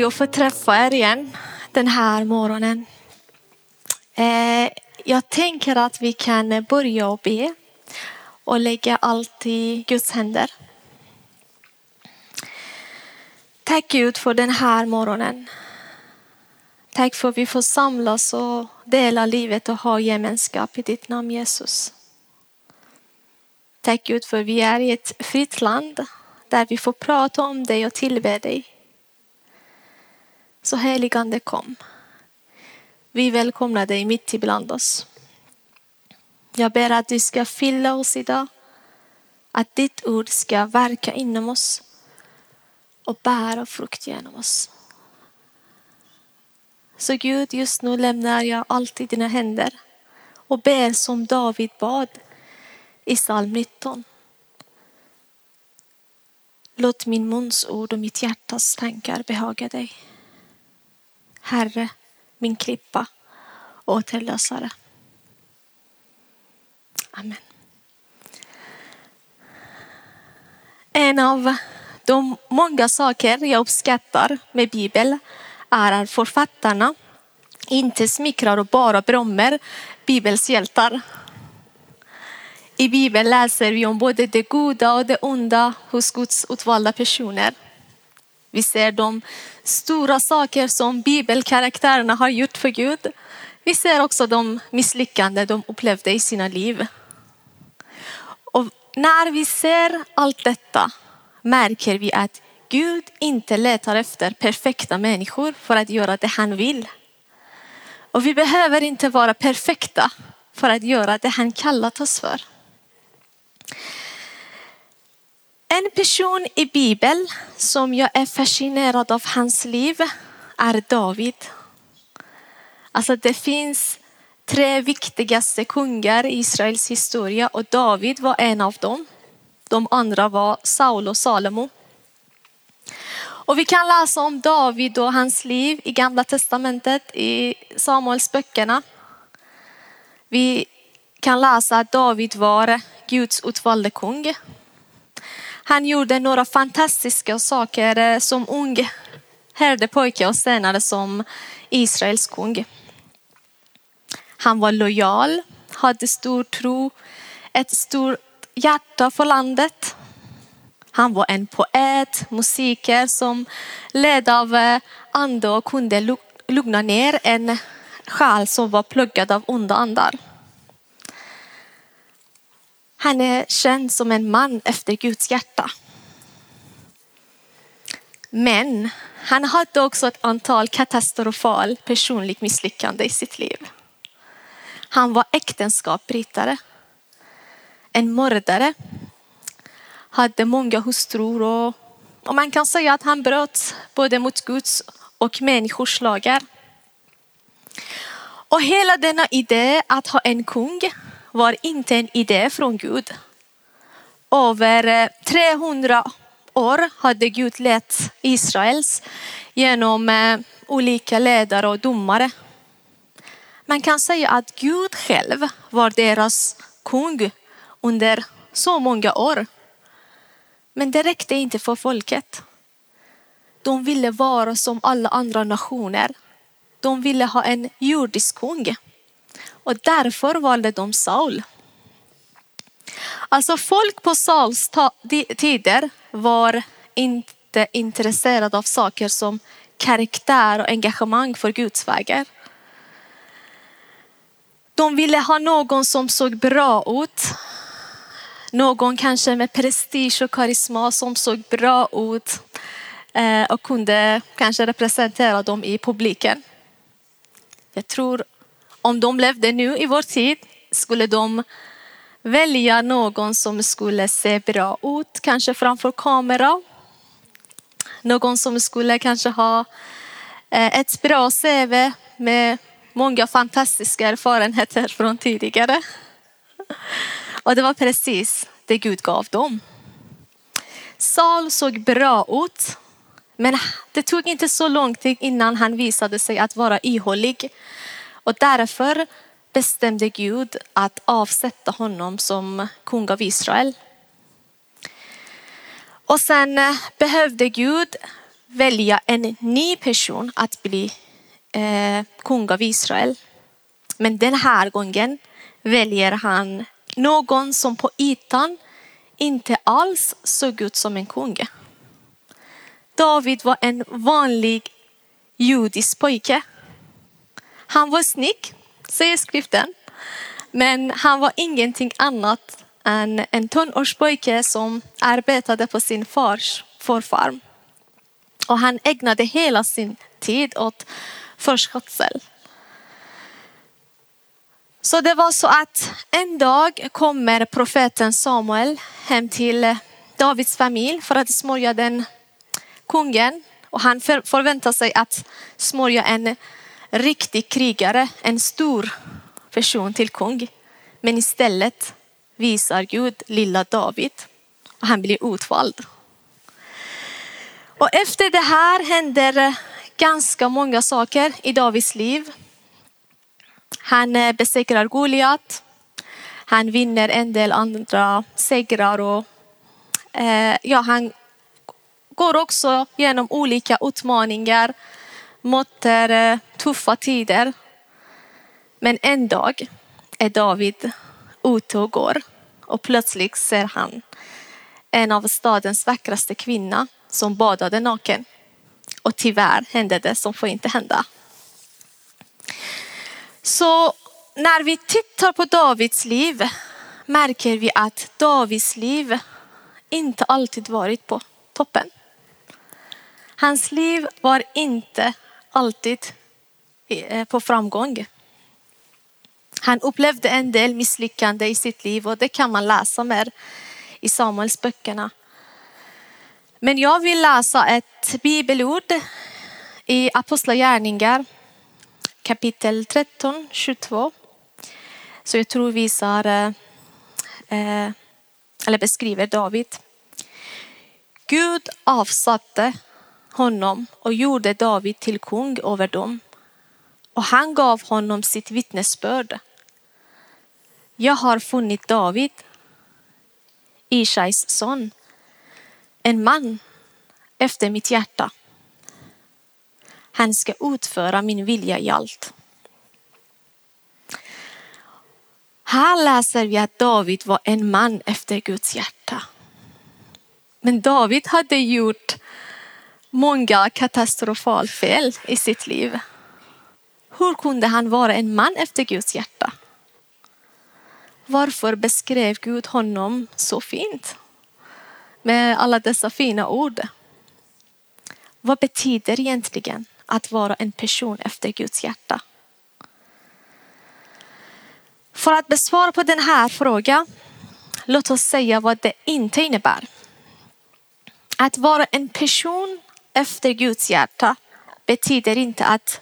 Vi att få träffa er igen den här morgonen. Eh, jag tänker att vi kan börja och be och lägga allt i Guds händer. Tack Gud för den här morgonen. Tack för att vi får samlas och dela livet och ha gemenskap i ditt namn Jesus. Tack Gud för att vi är i ett fritt land där vi får prata om dig och tillbe dig. Så heligande kom. Vi välkomnar dig mitt ibland oss. Jag ber att du ska fylla oss idag. Att ditt ord ska verka inom oss och bära frukt genom oss. Så Gud, just nu lämnar jag allt i dina händer och ber som David bad i psalm 19. Låt min muns ord och mitt hjärtas tankar behaga dig. Herre, min klippa och återlösare. Amen. En av de många saker jag uppskattar med Bibeln är att författarna inte smickrar och bara berömmer Bibelns hjältar. I Bibeln läser vi om både det goda och det onda hos Guds utvalda personer. Vi ser de stora saker som bibelkaraktärerna har gjort för Gud. Vi ser också de misslyckanden de upplevde i sina liv. Och när vi ser allt detta märker vi att Gud inte letar efter perfekta människor för att göra det han vill. Och vi behöver inte vara perfekta för att göra det han kallat oss för. En person i Bibeln som jag är fascinerad av hans liv är David. Alltså det finns tre viktigaste kungar i Israels historia och David var en av dem. De andra var Saul och Salomo. Och vi kan läsa om David och hans liv i Gamla Testamentet i Samuels böckerna. Vi kan läsa att David var Guds utvalde kung. Han gjorde några fantastiska saker eh, som ung herdepojke och senare som Israels kung. Han var lojal, hade stor tro, ett stort hjärta för landet. Han var en poet, musiker som led av eh, ande och kunde lugna ner en själ som var pluggad av onda andar. Han är känd som en man efter Guds hjärta. Men han hade också ett antal katastrofal personligt misslyckande i sitt liv. Han var äktenskapsbrytare, en mördare, hade många hustrur och, och man kan säga att han bröt både mot Guds och människors lagar. Och hela denna idé att ha en kung var inte en idé från Gud. Över eh, 300 år hade Gud lett Israels genom eh, olika ledare och domare. Man kan säga att Gud själv var deras kung under så många år. Men det räckte inte för folket. De ville vara som alla andra nationer. De ville ha en jordisk kung. Och därför valde de Saul. Alltså folk på Sauls tider var inte intresserade av saker som karaktär och engagemang för Guds vägar. De ville ha någon som såg bra ut. Någon kanske med prestige och karisma som såg bra ut eh, och kunde kanske representera dem i publiken. Jag tror om de levde nu i vår tid skulle de välja någon som skulle se bra ut, kanske framför kamera. Någon som skulle kanske ha eh, ett bra CV med många fantastiska erfarenheter från tidigare. Och det var precis det Gud gav dem. Saul såg bra ut, men det tog inte så lång tid innan han visade sig att vara ihålig. Och därför bestämde Gud att avsätta honom som kung av Israel. Och sen eh, behövde Gud välja en ny person att bli eh, kung av Israel. Men den här gången väljer han någon som på ytan inte alls såg ut som en kung. David var en vanlig judisk pojke. Han var snygg, säger skriften. Men han var ingenting annat än en tonårspojke som arbetade på sin fars förfarm. Och han ägnade hela sin tid åt förskötsel. Så det var så att en dag kommer profeten Samuel hem till Davids familj för att smörja den kungen. Och han förväntar sig att smörja en riktig krigare, en stor person till kung. Men istället visar Gud lilla David och han blir utvald. Och efter det här händer ganska många saker i Davids liv. Han eh, besegrar Goliat. Han vinner en del andra segrar och eh, ja, han går också genom olika utmaningar, möter eh, tuffa tider. Men en dag är David ute och går och plötsligt ser han en av stadens vackraste kvinna som badade naken. Och tyvärr hände det som får inte hända. Så när vi tittar på Davids liv märker vi att Davids liv inte alltid varit på toppen. Hans liv var inte alltid Eh, på framgång. Han upplevde en del misslyckande i sitt liv och det kan man läsa mer i Samuels böckerna. Men jag vill läsa ett bibelord i Apostlagärningar kapitel 13, 22. Så jag tror visar, eh, eh, eller beskriver David. Gud avsatte honom och gjorde David till kung över dem. Och han gav honom sitt vittnesbörd. Jag har funnit David, Ishais son, en man efter mitt hjärta. Han ska utföra min vilja i allt. Här läser vi att David var en man efter Guds hjärta. Men David hade gjort många katastrofala fel i sitt liv. Hur kunde han vara en man efter Guds hjärta? Varför beskrev Gud honom så fint? Med alla dessa fina ord. Vad betyder egentligen att vara en person efter Guds hjärta? För att besvara på den här frågan, låt oss säga vad det inte innebär. Att vara en person efter Guds hjärta betyder inte att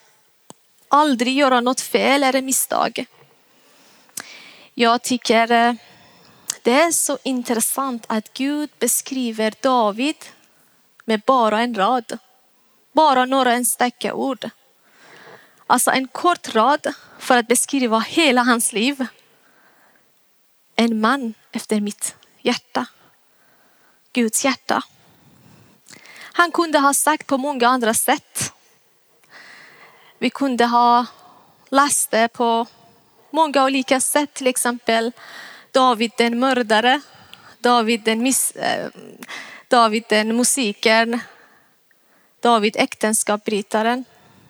aldrig göra något fel eller misstag. Jag tycker eh, det är så intressant att Gud beskriver David med bara en rad. Bara några enstaka ord. Alltså en kort rad för att beskriva hela hans liv. En man efter mitt hjärta. Guds hjärta. Han kunde ha sagt på många andra sätt. Vi kunde ha läst det på många olika sätt, till exempel David den mördare, David den, miss, äh, David den musikern, David äktenskapsbrytaren,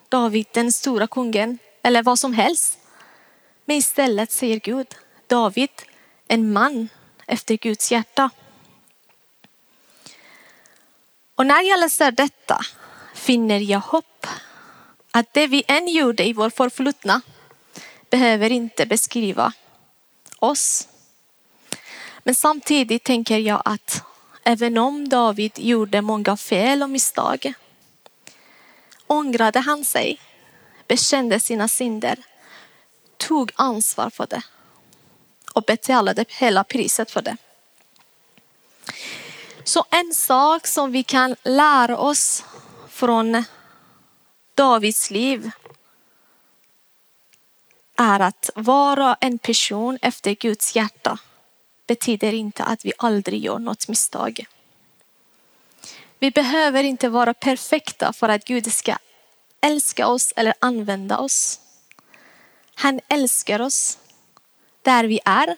David den stora kungen eller vad som helst. Men istället säger Gud, David, en man efter Guds hjärta. Och när jag läser detta finner jag hopp att det vi än gjorde i vår förflutna behöver inte beskriva oss. Men samtidigt tänker jag att även om David gjorde många fel och misstag ångrade han sig, bekände sina synder, tog ansvar för det och betalade hela priset för det. Så en sak som vi kan lära oss från Davids liv är att vara en person efter Guds hjärta betyder inte att vi aldrig gör något misstag. Vi behöver inte vara perfekta för att Gud ska älska oss eller använda oss. Han älskar oss där vi är.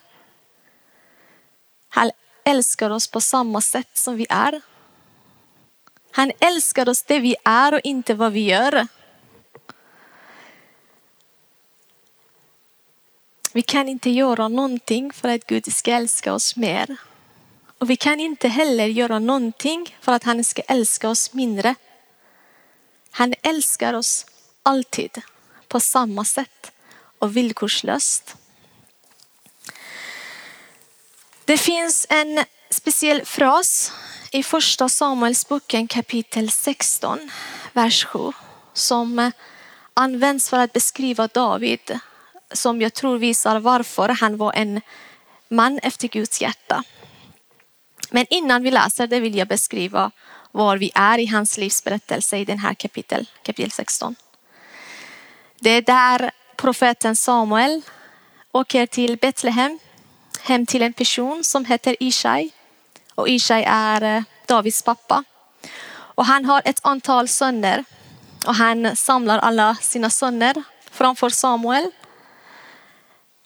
Han älskar oss på samma sätt som vi är. Han älskar oss det vi är och inte vad vi gör. Vi kan inte göra någonting för att Gud ska älska oss mer. Och vi kan inte heller göra någonting för att han ska älska oss mindre. Han älskar oss alltid på samma sätt och villkorslöst. Det finns en speciell fras i första Samuelsboken kapitel 16, vers 7 som eh, används för att beskriva David som jag tror visar varför han var en man efter Guds hjärta. Men innan vi läser det vill jag beskriva var vi är i hans livsberättelse i den här kapitel, kapitel 16. Det är där profeten Samuel åker till Betlehem, hem till en person som heter Ishai. Och Ishai är eh, Davids pappa. Och han har ett antal söner och han samlar alla sina söner framför Samuel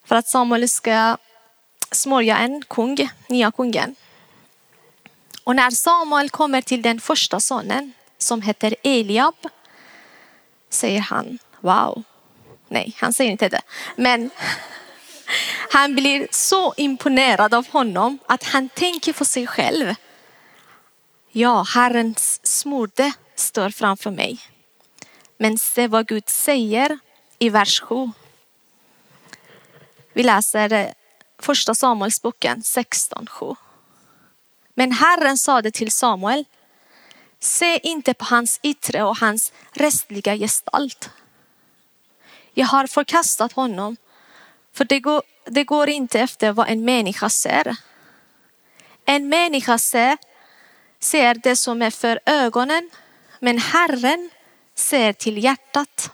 för att Samuel ska smörja en kung, nya kungen. Och när Samuel kommer till den första sonen som heter Eliab säger han wow. Nej, han säger inte det. Men han blir så imponerad av honom att han tänker på sig själv. Ja, Herrens smorde står framför mig. Men se vad Gud säger i vers 7. Vi läser första Samuelsboken 16.7. Men Herren sade till Samuel, se inte på hans yttre och hans restliga gestalt. Jag har förkastat honom, för det går, det går inte efter vad en människa ser. En människa ser, ser det som är för ögonen, men Herren ser till hjärtat.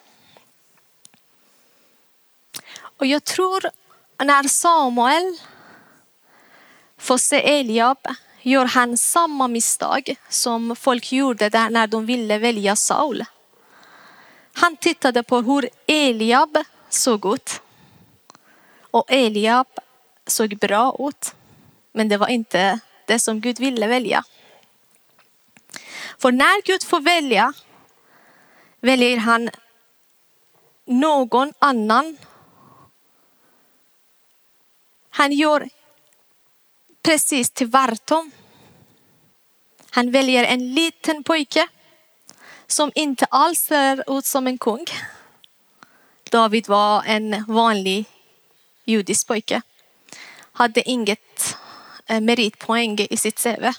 Och jag tror när Samuel får se Eliab gör han samma misstag som folk gjorde där när de ville välja Saul. Han tittade på hur Eliab såg ut. Och Eliab såg bra ut. Men det var inte det som Gud ville välja. För när Gud får välja väljer han någon annan han gör precis tvärtom. Han väljer en liten pojke som inte alls ser ut som en kung. David var en vanlig judisk pojke. Hade inget eh, meritpoäng i sitt CV.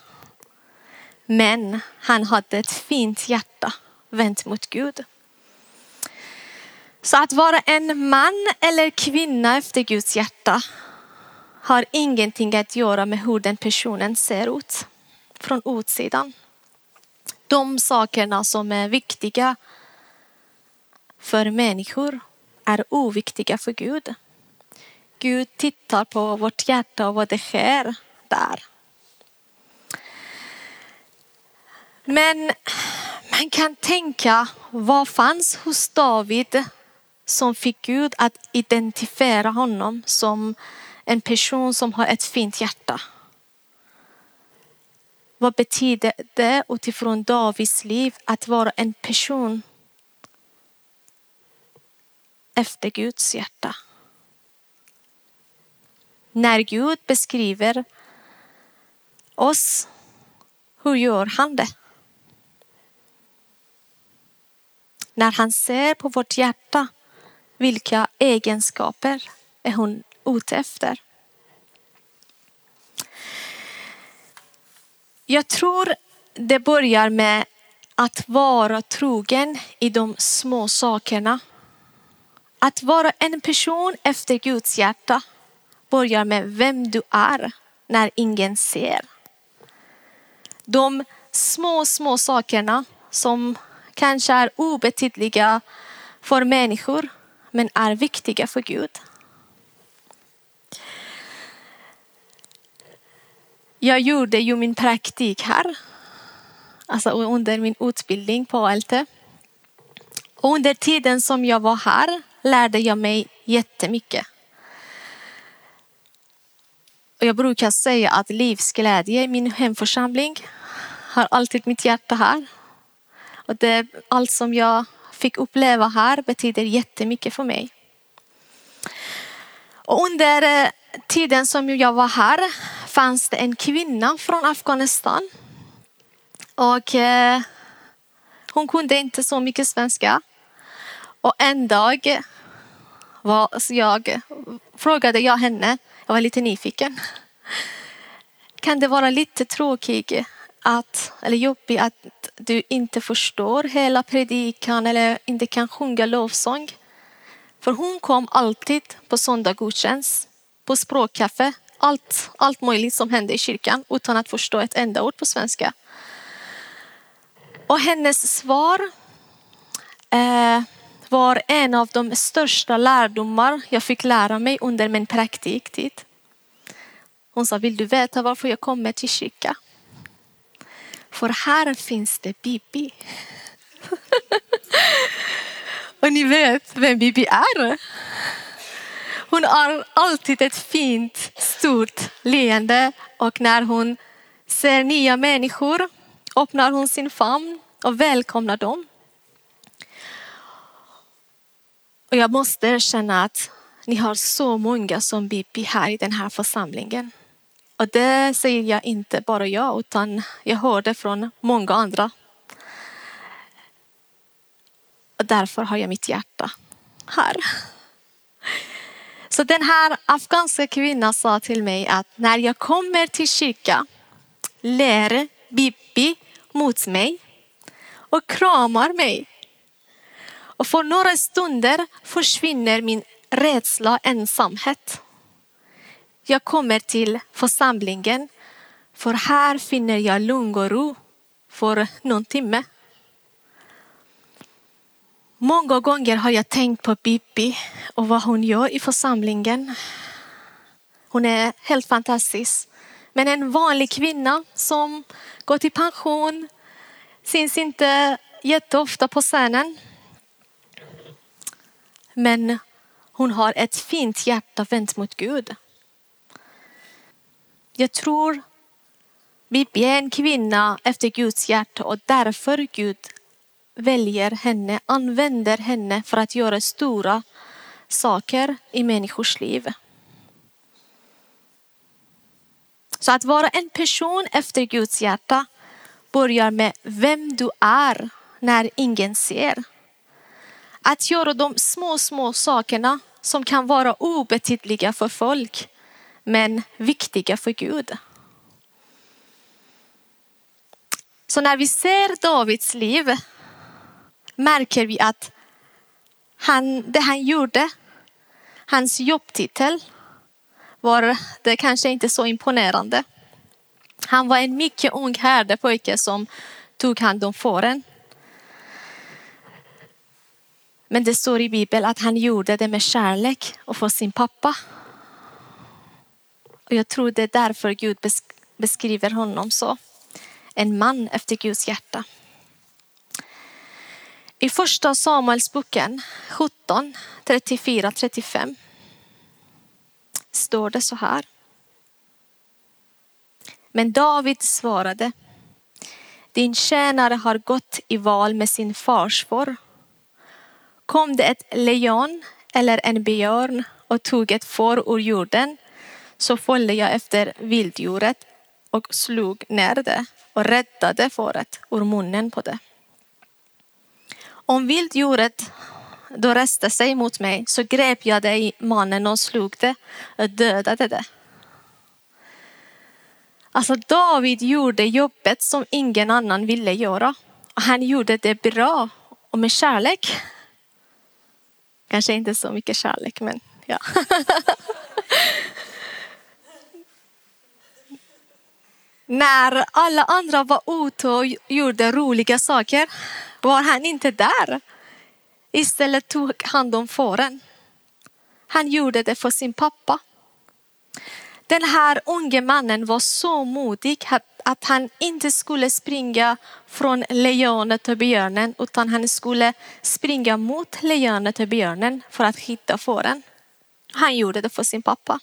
Men han hade ett fint hjärta vänt mot Gud. Så att vara en man eller kvinna efter Guds hjärta har ingenting att göra med hur den personen ser ut från utsidan. De sakerna som är viktiga för människor är oviktiga för Gud. Gud tittar på vårt hjärta och vad det sker där. Men man kan tänka, vad fanns hos David som fick Gud att identifiera honom som en person som har ett fint hjärta. Vad betyder det utifrån Davids liv att vara en person efter Guds hjärta? När Gud beskriver oss, hur gör han det? När han ser på vårt hjärta, vilka egenskaper är hon ute efter. Jag tror det börjar med att vara trogen i de små sakerna. Att vara en person efter Guds hjärta börjar med vem du är när ingen ser. De små, små sakerna som kanske är obetydliga för människor men är viktiga för Gud. Jag gjorde ju min praktik här, alltså under min utbildning på ALT. Och under tiden som jag var här lärde jag mig jättemycket. Jag brukar säga att livsglädje i min hemförsamling har alltid mitt hjärta här. Och det, allt som jag fick uppleva här betyder jättemycket för mig. Och under eh, tiden som jag var här fanns det en kvinna från Afghanistan. Och eh, hon kunde inte så mycket svenska. Och en dag var jag, frågade jag henne, jag var lite nyfiken. Kan det vara lite tråkigt att, eller jobbigt att du inte förstår hela predikan eller inte kan sjunga lovsång? För hon kom alltid på söndagsgudstjänst, på språkkaffe, allt, allt möjligt som hände i kyrkan utan att förstå ett enda ord på svenska. Och hennes svar eh, var en av de största lärdomar jag fick lära mig under min praktiktid. Hon sa, vill du veta varför jag kommer till kyrkan? För här finns det Bibi. Och ni vet vem Bibi är? Hon har alltid ett fint, stort leende och när hon ser nya människor öppnar hon sin famn och välkomnar dem. Och jag måste erkänna att ni har så många som BP här i den här församlingen. Och det säger jag inte bara jag, utan jag hör det från många andra. Och därför har jag mitt hjärta här. Så den här afghanska kvinnan sa till mig att när jag kommer till kyrkan ler Bibi mot mig och kramar mig. Och för några stunder försvinner min rädsla och ensamhet. Jag kommer till församlingen för här finner jag lugn och ro för någon timme. Många gånger har jag tänkt på Bibi och vad hon gör i församlingen. Hon är helt fantastisk. Men en vanlig kvinna som går till pension, syns inte jätteofta på scenen. Men hon har ett fint hjärta vänt mot Gud. Jag tror Bibi är en kvinna efter Guds hjärta och därför Gud väljer henne, använder henne för att göra stora saker i människors liv. Så att vara en person efter Guds hjärta börjar med vem du är när ingen ser. Att göra de små, små sakerna som kan vara obetydliga för folk men viktiga för Gud. Så när vi ser Davids liv märker vi att han, det han gjorde, hans jobbtitel var det kanske inte så imponerande. Han var en mycket ung härdepojke som tog hand om fåren. Men det står i Bibeln att han gjorde det med kärlek och för sin pappa. Och jag tror det är därför Gud beskriver honom så. En man efter Guds hjärta. I första Samuelsboken 17, 34-35 står det så här. Men David svarade. Din tjänare har gått i val med sin farsfar. Kom det ett lejon eller en björn och tog ett får ur jorden så följde jag efter vilddjuret och slog ner det och räddade fåret ur munnen på det. Om vilddjuret då reste sig mot mig så grep jag det i mannen och slog det och dödade det. Alltså David gjorde jobbet som ingen annan ville göra. Och han gjorde det bra och med kärlek. Kanske inte så mycket kärlek, men ja. När alla andra var ute och gjorde roliga saker var han inte där. Istället tog han om fåren. Han gjorde det för sin pappa. Den här unge mannen var så modig att han inte skulle springa från lejonet och björnen utan han skulle springa mot lejonet och björnen för att hitta fåren. Han gjorde det för sin pappa.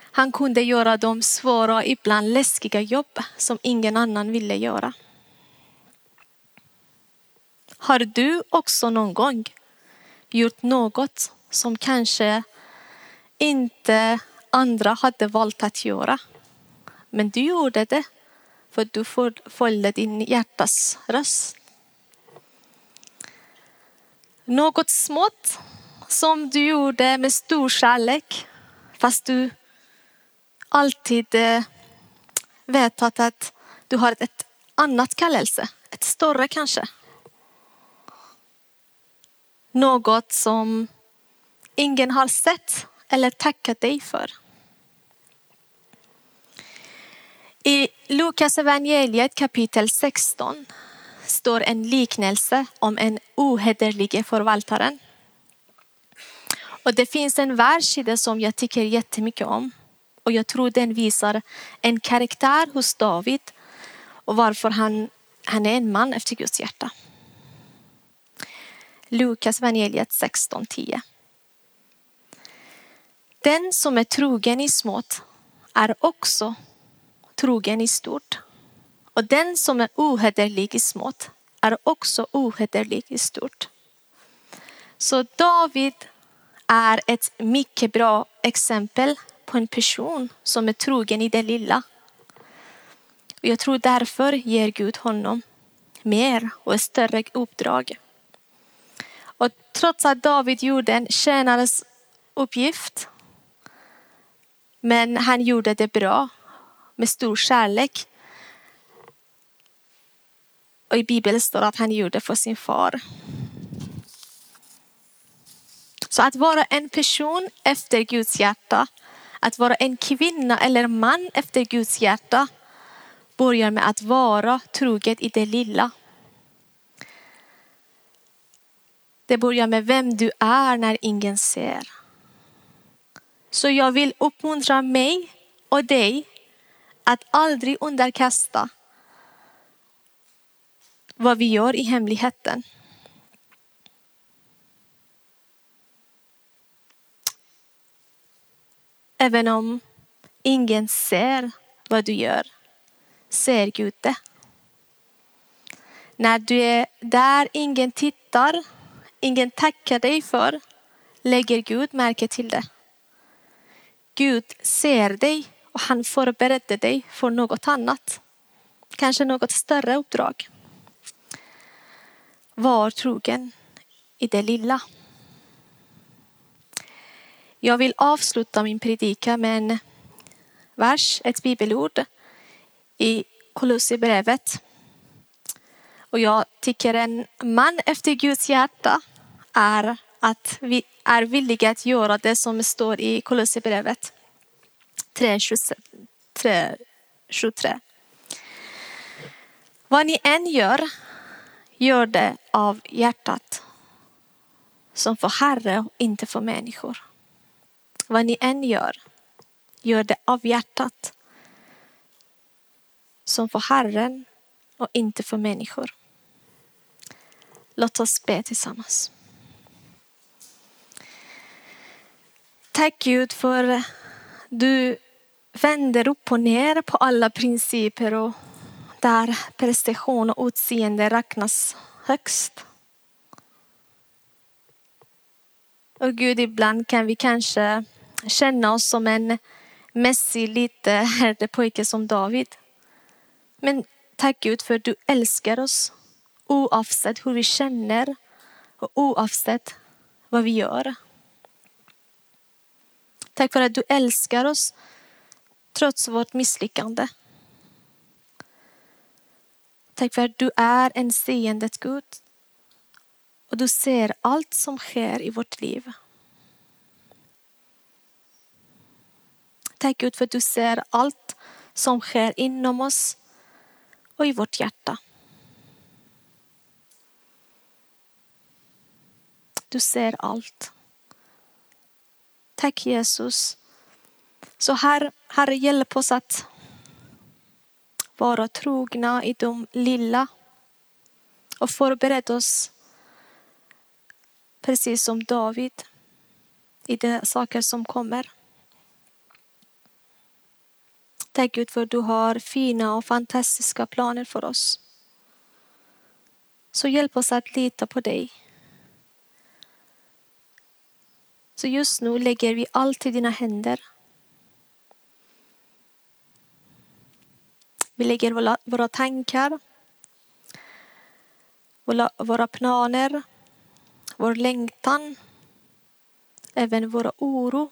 Han kunde göra de svåra och ibland läskiga jobb som ingen annan ville göra. Har du också någon gång gjort något som kanske inte andra hade valt att göra? Men du gjorde det för du följde din hjärtas röst. Något smått som du gjorde med stor kärlek fast du alltid eh, vetat att du har ett annat kallelse, ett större kanske. Något som ingen har sett eller tackat dig för. I Lukas evangeliet kapitel 16 står en liknelse om en ohederlig förvaltaren. Och det finns en vers i det som jag tycker jättemycket om. Och jag tror den visar en karaktär hos David och varför han, han är en man efter Guds hjärta. Lukas evangeliet 16.10. Den som är trogen i smått är också trogen i stort. Och den som är ohederlig i smått är också ohederlig i stort. Så David är ett mycket bra exempel på en person som är trogen i det lilla. Och jag tror därför ger Gud honom mer och ett större uppdrag. Och trots att David gjorde en tjänares uppgift, men han gjorde det bra med stor kärlek. Och i Bibeln står att han gjorde för sin far. Så att vara en person efter Guds hjärta, att vara en kvinna eller man efter Guds hjärta börjar med att vara troget i det lilla. Det börjar med vem du är när ingen ser. Så jag vill uppmuntra mig och dig att aldrig underkasta vad vi gör i hemligheten. Även om ingen ser vad du gör, ser Gud det. När du är där ingen tittar, ingen tackar dig för, lägger Gud märke till det. Gud ser dig och han förberedde dig för något annat. Kanske något större uppdrag. Var trogen i det lilla. Jag vill avsluta min predika med en vers, ett bibelord i Kolosserbrevet. Och jag tycker en man efter Guds hjärta är att vi är villiga att göra det som står i Kolosserbrevet 3.23. Vad ni än gör, gör det av hjärtat som för Herre och inte för människor. Vad ni än gör, gör det av hjärtat som för Herren och inte för människor. Låt oss be tillsammans. Tack Gud för eh, du vänder upp och ner på alla principer och där prestation och utseende räknas högst. Och Gud, ibland kan vi kanske känna oss som en mässig, lite herdepojke som David. Men tack Gud för att du älskar oss oavsett hur vi känner och oavsett vad vi gör. Tack för att du älskar oss trots vårt misslyckande. Tack för att du är en seende Gud och du ser allt som sker i vårt liv. Tack Gud för att du ser allt som sker inom oss och i vårt hjärta. Du ser allt. Tack Jesus. Så här, Herre, hjälp oss att vara trogna i de lilla och förbered oss precis som David i de saker som kommer. Tack Gud för att du har fina och fantastiska planer för oss. Så hjälp oss att lita på dig. Så just nu lägger vi allt i dina händer. Vi lägger våra, våra tankar, våra, våra planer, vår längtan, även vår oro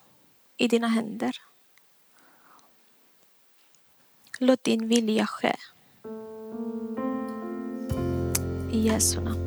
i dina händer. Låt din vilja ske. I Jesu namn.